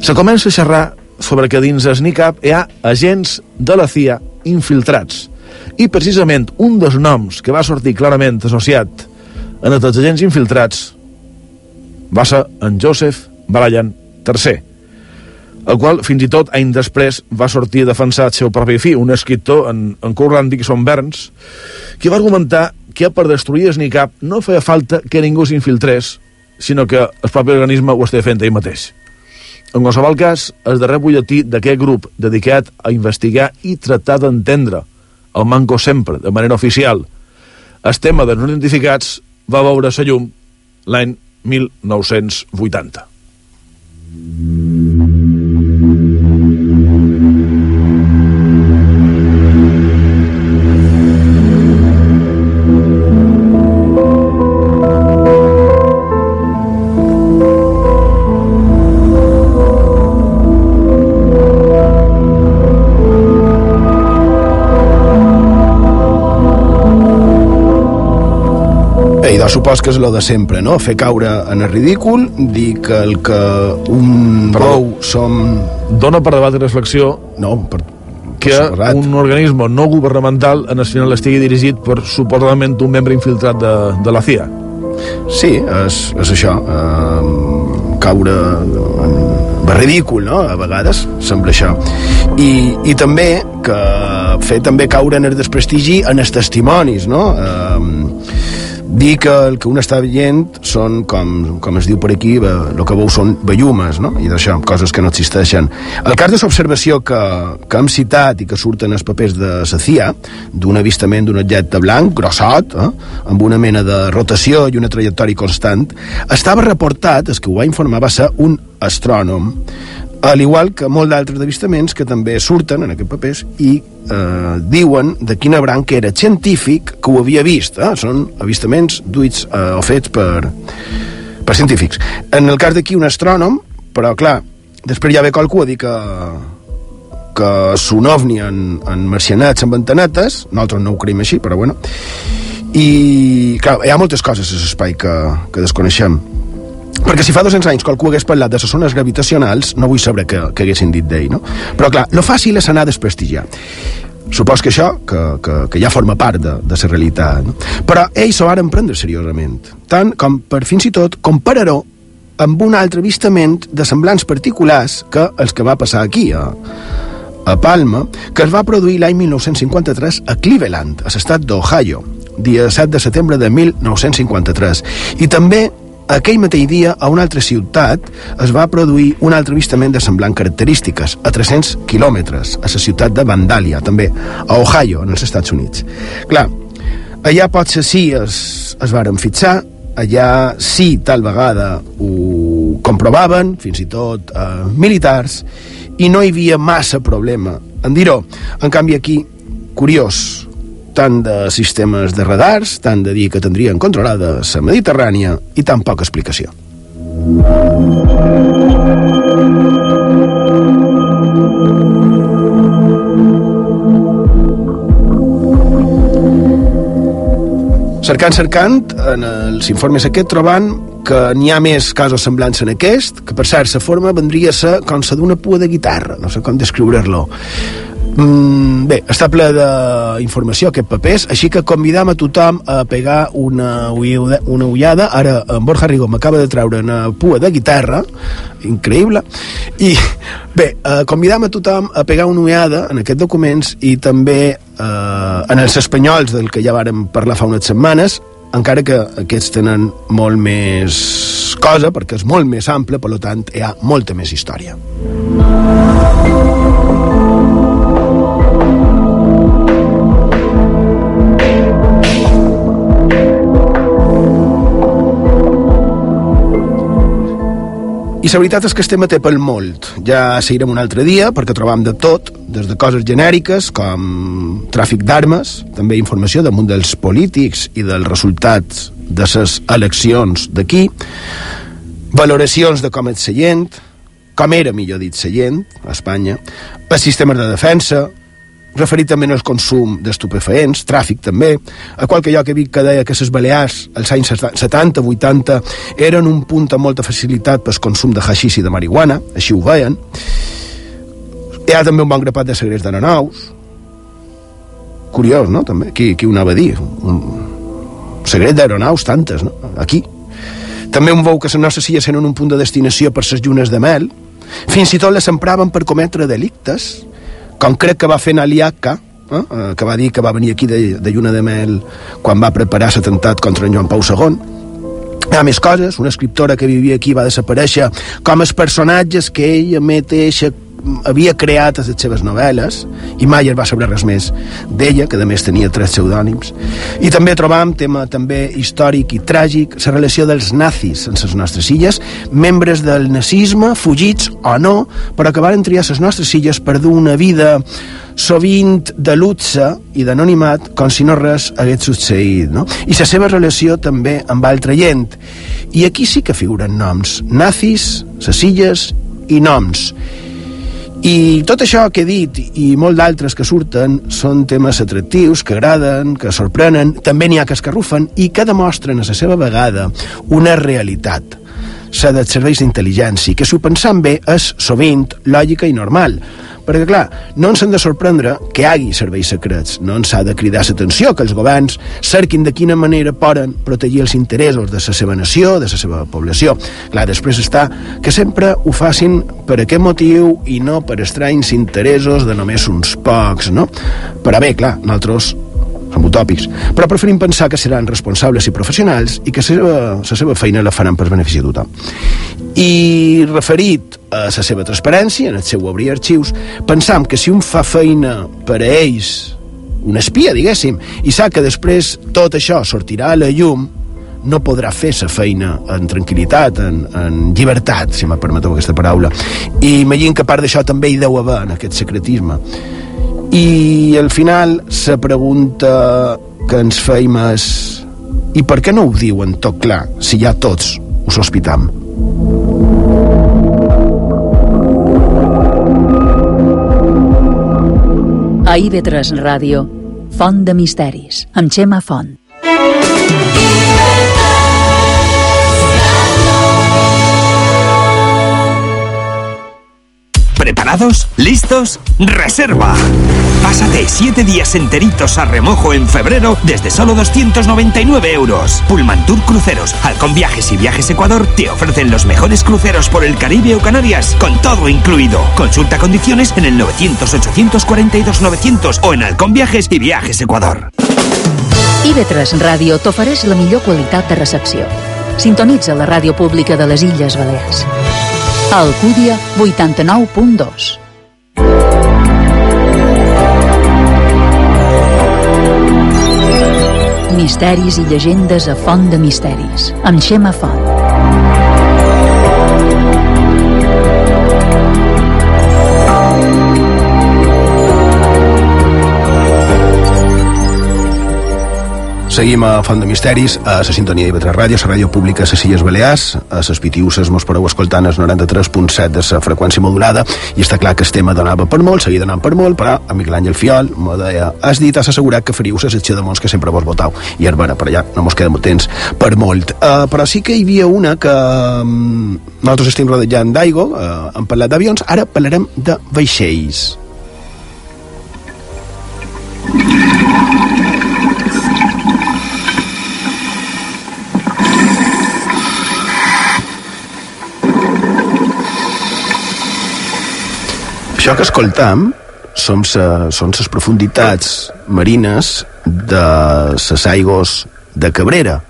G: Se comença a xerrar sobre que dins el NICAP hi ha agents de la CIA infiltrats. I precisament un dels noms que va sortir clarament associat en els agents infiltrats va ser en Joseph Bryan III, el qual fins i tot anys després va sortir a defensar el seu propi fill, un escriptor en, en Curran Dixon Burns, que va argumentar que per destruir el NICAP no feia falta que ningú s'infiltrés, sinó que el propi organisme ho estava fent ell mateix. En qualsevol cas, el darrer butlletí d'aquest grup dedicat a investigar i tractar d'entendre el manco sempre, de manera oficial, el tema dels no identificats va veure la llum l'any 1980.
C: Supos que és lo de sempre, no? Fer caure en el ridícul, dir que el que un Però bou som...
G: Dona per debat i reflexió
C: no, per,
G: que un organisme no governamental en el final estigui dirigit per suposadament un membre infiltrat de, de la CIA.
C: Sí, és, és això. Eh, caure en ridícul, no? A vegades sembla això. I, i també que fer també caure en el desprestigi en els testimonis, no? Eh, dir que el que un està veient són, com, com es diu per aquí, el que veu són vellumes, no? i d'això, coses que no existeixen. El cas de l'observació que, que hem citat i que surten els papers de la CIA, d'un avistament d'un objecte blanc, grossot, eh? amb una mena de rotació i una trajectòria constant, estava reportat, el que ho va informar va ser un astrònom al igual que molt d'altres avistaments que també surten en aquests papers i eh, diuen de quina branca era científic que ho havia vist. Eh? Són avistaments duits eh, o fets per, per científics. En el cas d'aquí un astrònom, però clar, després ja ve qualcú a dir que, que és un ovni en, en marcianats amb antenetes, nosaltres no ho creiem així, però bueno, i clar, hi ha moltes coses a l'espai que, que desconeixem perquè si fa 200 anys qualcú hagués parlat de les zones gravitacionals no vull saber què, què haguessin dit d'ell no? però clar, lo fàcil és anar a desprestigiar supos que això, que, que, que ja forma part de, de la realitat no? però ells s'ho van prendre seriosament tant com per fins i tot comparar-ho amb un altre avistament de semblants particulars que els que va passar aquí a, a Palma, que es va produir l'any 1953 a Cleveland, a l'estat d'Ohio, dia 7 de setembre de 1953. I també aquell mateix dia, a una altra ciutat, es va produir un altre avistament de semblant característiques, a 300 quilòmetres, a la ciutat de Vandalia, també, a Ohio, en els Estats Units. Clar, allà potser sí es, es varen fixar, allà sí tal vegada ho comprovaven, fins i tot eh, militars, i no hi havia massa problema en dir-ho. En canvi aquí, curiós, tant de sistemes de radars, tant de dir que tindrien controlada la Mediterrània i tan poca explicació. Cercant, cercant, en els informes aquest trobant que n'hi ha més casos semblants en aquest, que per cert, la forma vendria a ser com la d'una pua de guitarra, no sé com descriure-lo. Mm, bé, està ple d'informació aquest papers, així que convidam a tothom a pegar una, ullada, una ullada. Ara en Borja Rigo m'acaba de treure una pua de guitarra, increïble, i bé, eh, convidam a tothom a pegar una ullada en aquests documents i també eh, en els espanyols del que ja vàrem parlar fa unes setmanes, encara que aquests tenen molt més cosa, perquè és molt més ample, per tant, hi ha molta més història. I la veritat és que estem a té pel molt. Ja seguirem un altre dia perquè trobam de tot, des de coses genèriques com tràfic d'armes, també informació damunt dels polítics i dels resultats de les eleccions d'aquí, valoracions de com és seient, com era, millor dit, seient a Espanya, els sistemes de defensa, referit també al consum d'estupefaents, tràfic també, a qualque lloc he vist que deia que les Balears als anys 70-80 eren un punt amb molta facilitat pel consum de haixís i de marihuana, així ho veien. Hi ha també un bon grapat de segrets d'aeronaus, curiós, no?, també, qui, qui ho anava a dir? Un secret d'aeronaus, tantes, no?, aquí. També un veu que les nostres illes eren un punt de destinació per les llunes de mel, fins i tot les empraven per cometre delictes, com crec que va fer Naliaca, eh, eh, que va dir que va venir aquí de, de Lluna de Mel quan va preparar l'atemptat contra en Joan Pau II, hi ha més coses, una escriptora que vivia aquí va desaparèixer com els personatges que ella mateixa havia creat les seves novel·les i mai es va saber res més d'ella, que a més tenia tres pseudònims. I també trobam tema també històric i tràgic, la relació dels nazis en les nostres illes, membres del nazisme, fugits o no, però que van triar les nostres illes per dur una vida sovint de luxe i d'anonimat com si no res hagués succeït no? i la seva relació també amb altra gent i aquí sí que figuren noms nazis, les illes i noms i tot això que he dit i molt d'altres que surten són temes atractius, que agraden, que sorprenen, també n'hi ha que escarrufen i que demostren a la seva vegada una realitat. La dels serveis d'intel·ligència, que si ho pensam bé és sovint lògica i normal, perquè, clar, no ens hem de sorprendre que hi hagi serveis secrets. No ens ha de cridar l'atenció que els governs cerquin de quina manera poden protegir els interessos de la seva nació, de la seva població. Clar, després està que sempre ho facin per aquest motiu i no per estranys interessos de només uns pocs, no? Però bé, clar, nosaltres som utòpics, però preferim pensar que seran responsables i professionals i que la seva, la seva feina la faran per benefici de tothom. I referit a la seva transparència, en el seu obrir arxius, pensam que si un fa feina per a ells, un espia, diguéssim, i sap que després tot això sortirà a la llum, no podrà fer sa feina en tranquil·litat, en, en llibertat, si me permeteu aquesta paraula. I imagino que part d'això també hi deu haver en aquest secretisme. I al final la pregunta que ens feim és i per què no ho diuen tot clar si ja tots ho sospitam?
B: A IB3 Ràdio, Font de Misteris, amb Xema Font.
J: ¿Listos? ¡Reserva! Pásate 7 días enteritos a remojo en febrero desde solo 299 euros. Pullman Tour Cruceros, Halcón Viajes y Viajes Ecuador te ofrecen los mejores cruceros por el Caribe o Canarias, con todo incluido. Consulta condiciones en el 900-842-900 o en Halcón Viajes y Viajes Ecuador.
B: IB3 Ràdio t'ofereix la millor qualitat de recepció. Sintonitza la ràdio pública de les Illes Balears. Alcúdia 89.2 Misteris i llegendes a Font de Misteris, amb Xema Font.
C: Seguim a Font de Misteris, a la sintonia d'IV3 Ràdio, la ràdio pública a les Illes Balears, a les Pitiuses mos podeu escoltant el 93.7 de la freqüència modulada, i està clar que el tema donava per molt, seguia donant per molt, però a Miguel Àngel Fiol me deia, has dit, has assegurat que faríeu la secció de mons que sempre vos votau, i vera, per allà no mos queda molt temps per molt. Uh, però sí que hi havia una que um, nosaltres estem rodejant d'aigua, uh, hem parlat d'avions, ara parlarem de vaixells. Això que escoltam són les profunditats marines de les aigües de Cabrera.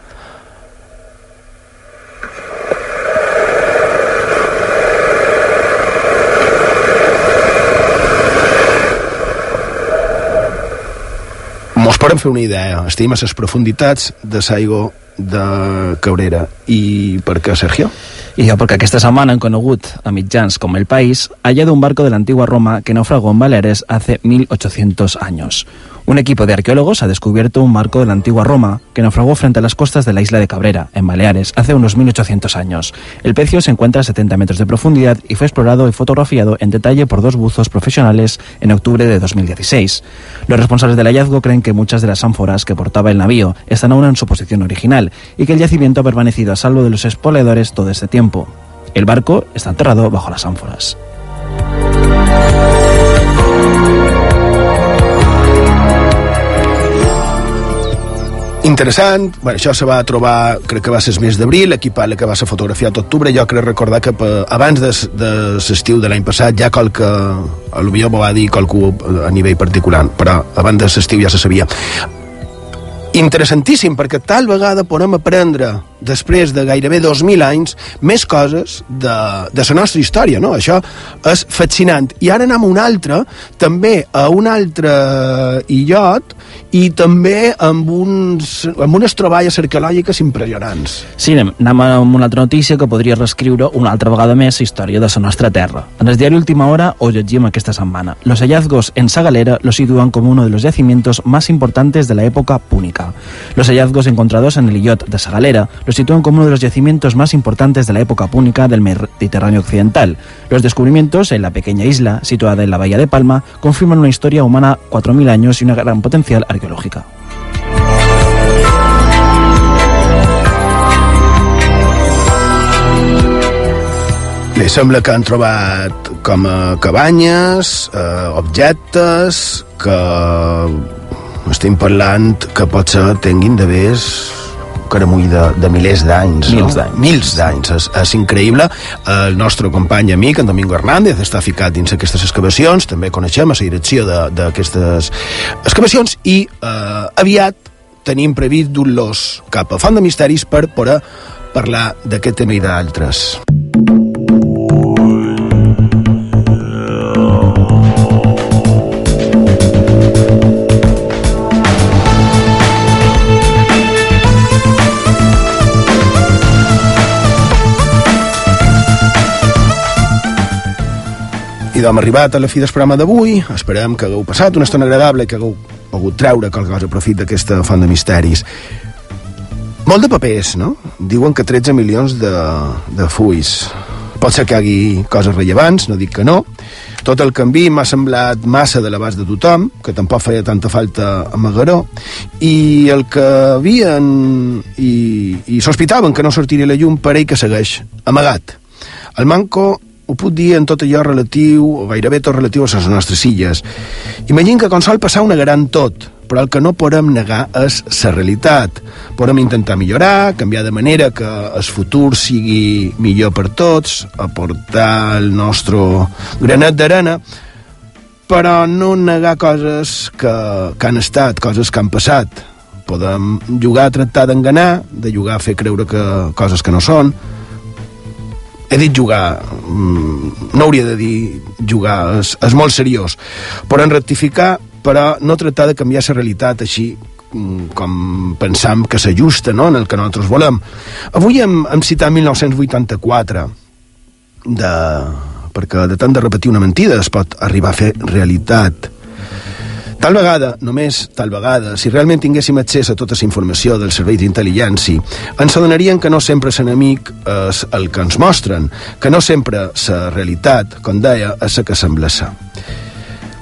C: Mos podem fer una idea. Estem a les profunditats de l'aigua de Cabrera. I per què, Sergio?
H: Y yo, porque esta semana han conegut a mitjans como El País hallado un barco de la antigua Roma que naufragó en Baleares hace 1800 años. Un equipo de arqueólogos ha descubierto un barco de la antigua Roma que naufragó frente a las costas de la isla de Cabrera, en Baleares, hace unos 1800 años. El pecio se encuentra a 70 metros de profundidad y fue explorado y fotografiado en detalle por dos buzos profesionales en octubre de 2016. Los responsables del hallazgo creen que muchas de las ánforas que portaba el navío están aún en su posición original y que el yacimiento ha permanecido a salvo de los espoleadores todo este tiempo. El barco está enterrado bajo las ánforas.
C: Interessant, bueno, això se va trobar, crec que va ser el mes d'abril, equipant que va ser fotografiat a octubre, jo crec recordar que per, abans de, de l'estiu de l'any passat ja qualque, a l'Ubió va dir qualcú a nivell particular, però abans de l'estiu ja se sabia. Interessantíssim, perquè tal vegada podem aprendre després de gairebé 2.000 anys, més coses de, de la nostra història, no? Això és fascinant. I ara anem a un altre, també a un altre illot, i també amb, uns, amb unes troballes arqueològiques impressionants.
H: Sí, anem, anem amb una altra notícia que podria reescriure una altra vegada més la història de la nostra terra. En el diari Última Hora ho llegim aquesta setmana. Los hallazgos en Sagalera lo sitúan como uno de los yacimientos más importantes de la época púnica. Los hallazgos encontrados en el illot de Sagalera lo sitúan como uno de los yacimientos más importantes de la época púnica del Mediterráneo occidental. Los descubrimientos en la pequeña isla, situada en la bahía de Palma, confirman una historia humana 4.000 años y una gran potencial arqueológica.
C: Bé, sembla que han trobat com a cabanyes, eh, objectes que estem parlant que potser tinguin d'haver caramull de, de milers d'anys.
H: Mils
C: no?
H: d'anys.
C: Mils d'anys. És, és increïble. El nostre company amic, en Domingo Hernández, està ficat dins aquestes excavacions, també coneixem a la direcció de- d'aquestes excavacions i eh, aviat tenim previst dur-los cap a Font de Misteris per poder parlar d'aquest tema i d'altres. Idò, hem arribat a la fi del programa d'avui. Esperem que hagueu passat una estona agradable i que hagueu pogut treure qualque cosa a profit d'aquesta font de misteris. Molt de papers, no? Diuen que 13 milions de, de fulls. Pot ser que hi hagi coses rellevants, no dic que no. Tot el canvi m'ha semblat massa de l'abast de tothom, que tampoc feia tanta falta a Magaró, i el que havien i, i sospitaven que no sortiria la llum per ell que segueix amagat. El manco ho puc dir en tot allò relatiu, o gairebé tot relatiu a les nostres illes. Imagina que com sol passar una gran tot, però el que no podem negar és la realitat. Podem intentar millorar, canviar de manera que el futur sigui millor per tots, aportar el nostre granet d'arena, però no negar coses que, que han estat, coses que han passat. Podem jugar a tractar d'enganar, de jugar a fer creure que coses que no són, he dit jugar mm, no hauria de dir jugar és, és molt seriós en rectificar però no tractar de canviar la realitat així mm, com pensam que s'ajusta no, en el que nosaltres volem. Avui hem, hem citat 1984 de, perquè de tant de repetir una mentida es pot arribar a fer realitat. Tal vegada, només tal vegada, si realment tinguéssim accés a tota la informació del servei d'intel·ligència, ens adonarien que no sempre l'enemic és el que ens mostren, que no sempre la realitat, com deia, és la que sembla ser.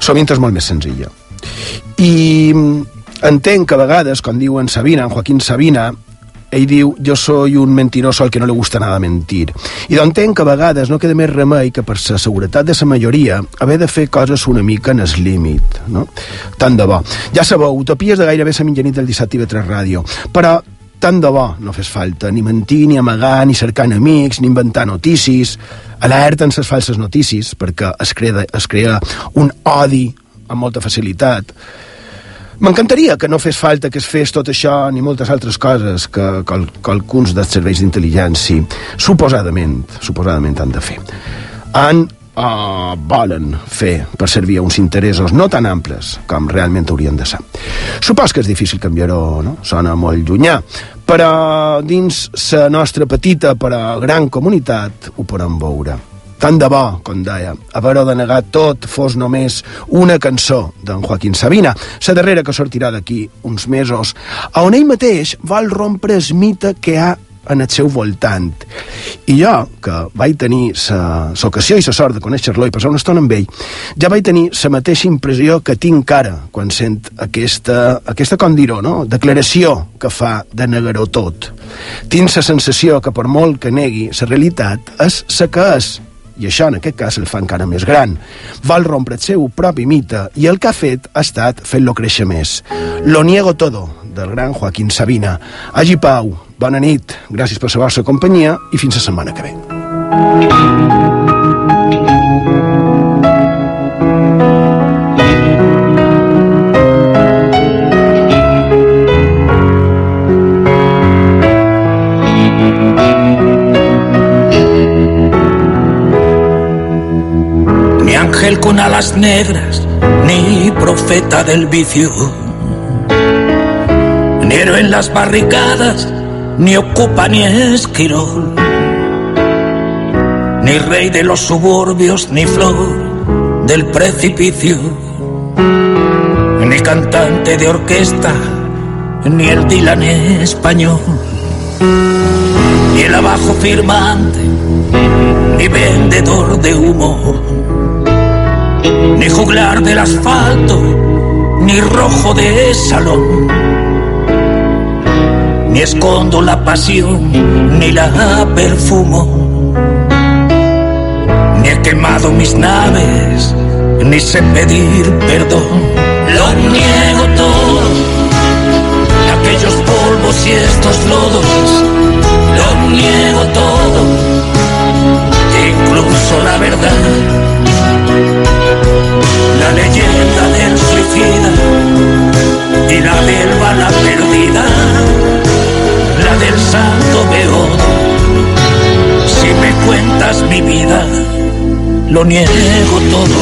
C: Sovint és molt més senzilla. I entenc que a vegades, quan diuen Sabina, en Joaquín Sabina, ell diu, jo soy un mentiroso al que no le gusta nada mentir. I d'entenc que a vegades no queda més remei que per la seguretat de la majoria haver de fer coses una mica en el límit, no? Tant de bo. Ja sabeu, utopies de gairebé la mitjanit del dissabte i 3 ràdio, però tant de bo no fes falta ni mentir, ni amagar, ni cercar amics, ni inventar notícies, alerta en les falses notícies, perquè es crea, es crea un odi amb molta facilitat. M'encantaria que no fes falta que es fes tot això ni moltes altres coses que, que, que alguns dels serveis d'intel·ligència suposadament, suposadament han de fer. Han uh, volen fer per servir a uns interessos no tan amples com realment haurien de ser. Supos que és difícil canviar-ho, no? Sona molt llunyà, però dins la nostra petita però gran comunitat ho podem veure. Tant de bo, com deia, haver-ho de negar tot fos només una cançó d'en Joaquín Sabina, la darrera que sortirà d'aquí uns mesos, on ell mateix vol rompre el mite que ha en el seu voltant. I jo, que vaig tenir l'ocasió i la sort de conèixer-lo i passar una estona amb ell, ja vaig tenir la mateixa impressió que tinc ara quan sent aquesta, aquesta com dir no? declaració que fa de negar-ho tot. Tinc la sensació que per molt que negui la realitat és la que és, i això en aquest cas el fa encara més gran. Vol rompre el seu propi mite i el que ha fet ha estat fent-lo créixer més. Lo niego todo, del gran Joaquín Sabina. Hagi pau, bona nit, gràcies per la vostra companyia i fins la setmana que ve.
K: Con alas negras, ni profeta del vicio, ni héroe en las barricadas, ni ocupa ni esquirol, ni rey de los suburbios, ni flor del precipicio, ni cantante de orquesta, ni el Dylan español, ni el abajo firmante, ni vendedor de humo ni juglar del asfalto, ni rojo de salón. Ni escondo la pasión, ni la perfumo. Ni he quemado mis naves, ni sé pedir perdón. Lo niego todo, aquellos polvos y estos lodos. Lo niego todo, incluso la verdad la leyenda del suicida y la del bala perdida, la del santo peor. Si me cuentas mi vida, lo niego todo.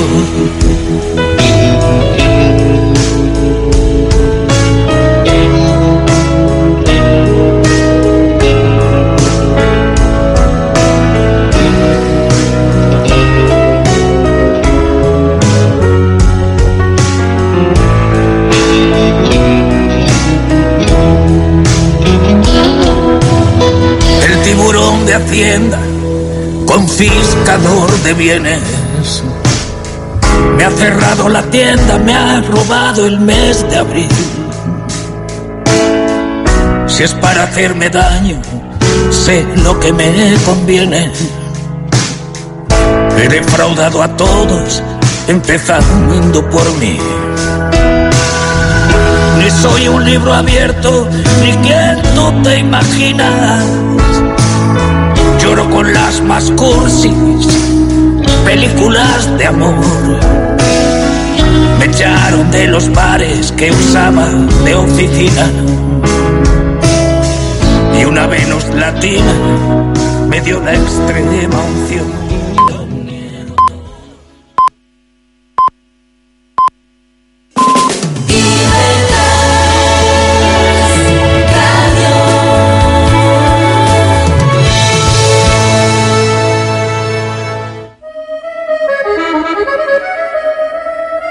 K: Bienes. Me ha cerrado la tienda, me ha robado el mes de abril. Si es para hacerme daño, sé lo que me conviene. He defraudado a todos, empezando por mí. Ni soy un libro abierto, ni quien tú te imaginas. Lloro con las más cursis, películas de amor. Me echaron de los bares que usaba de oficina. Y una Venus latina me dio la extrema unción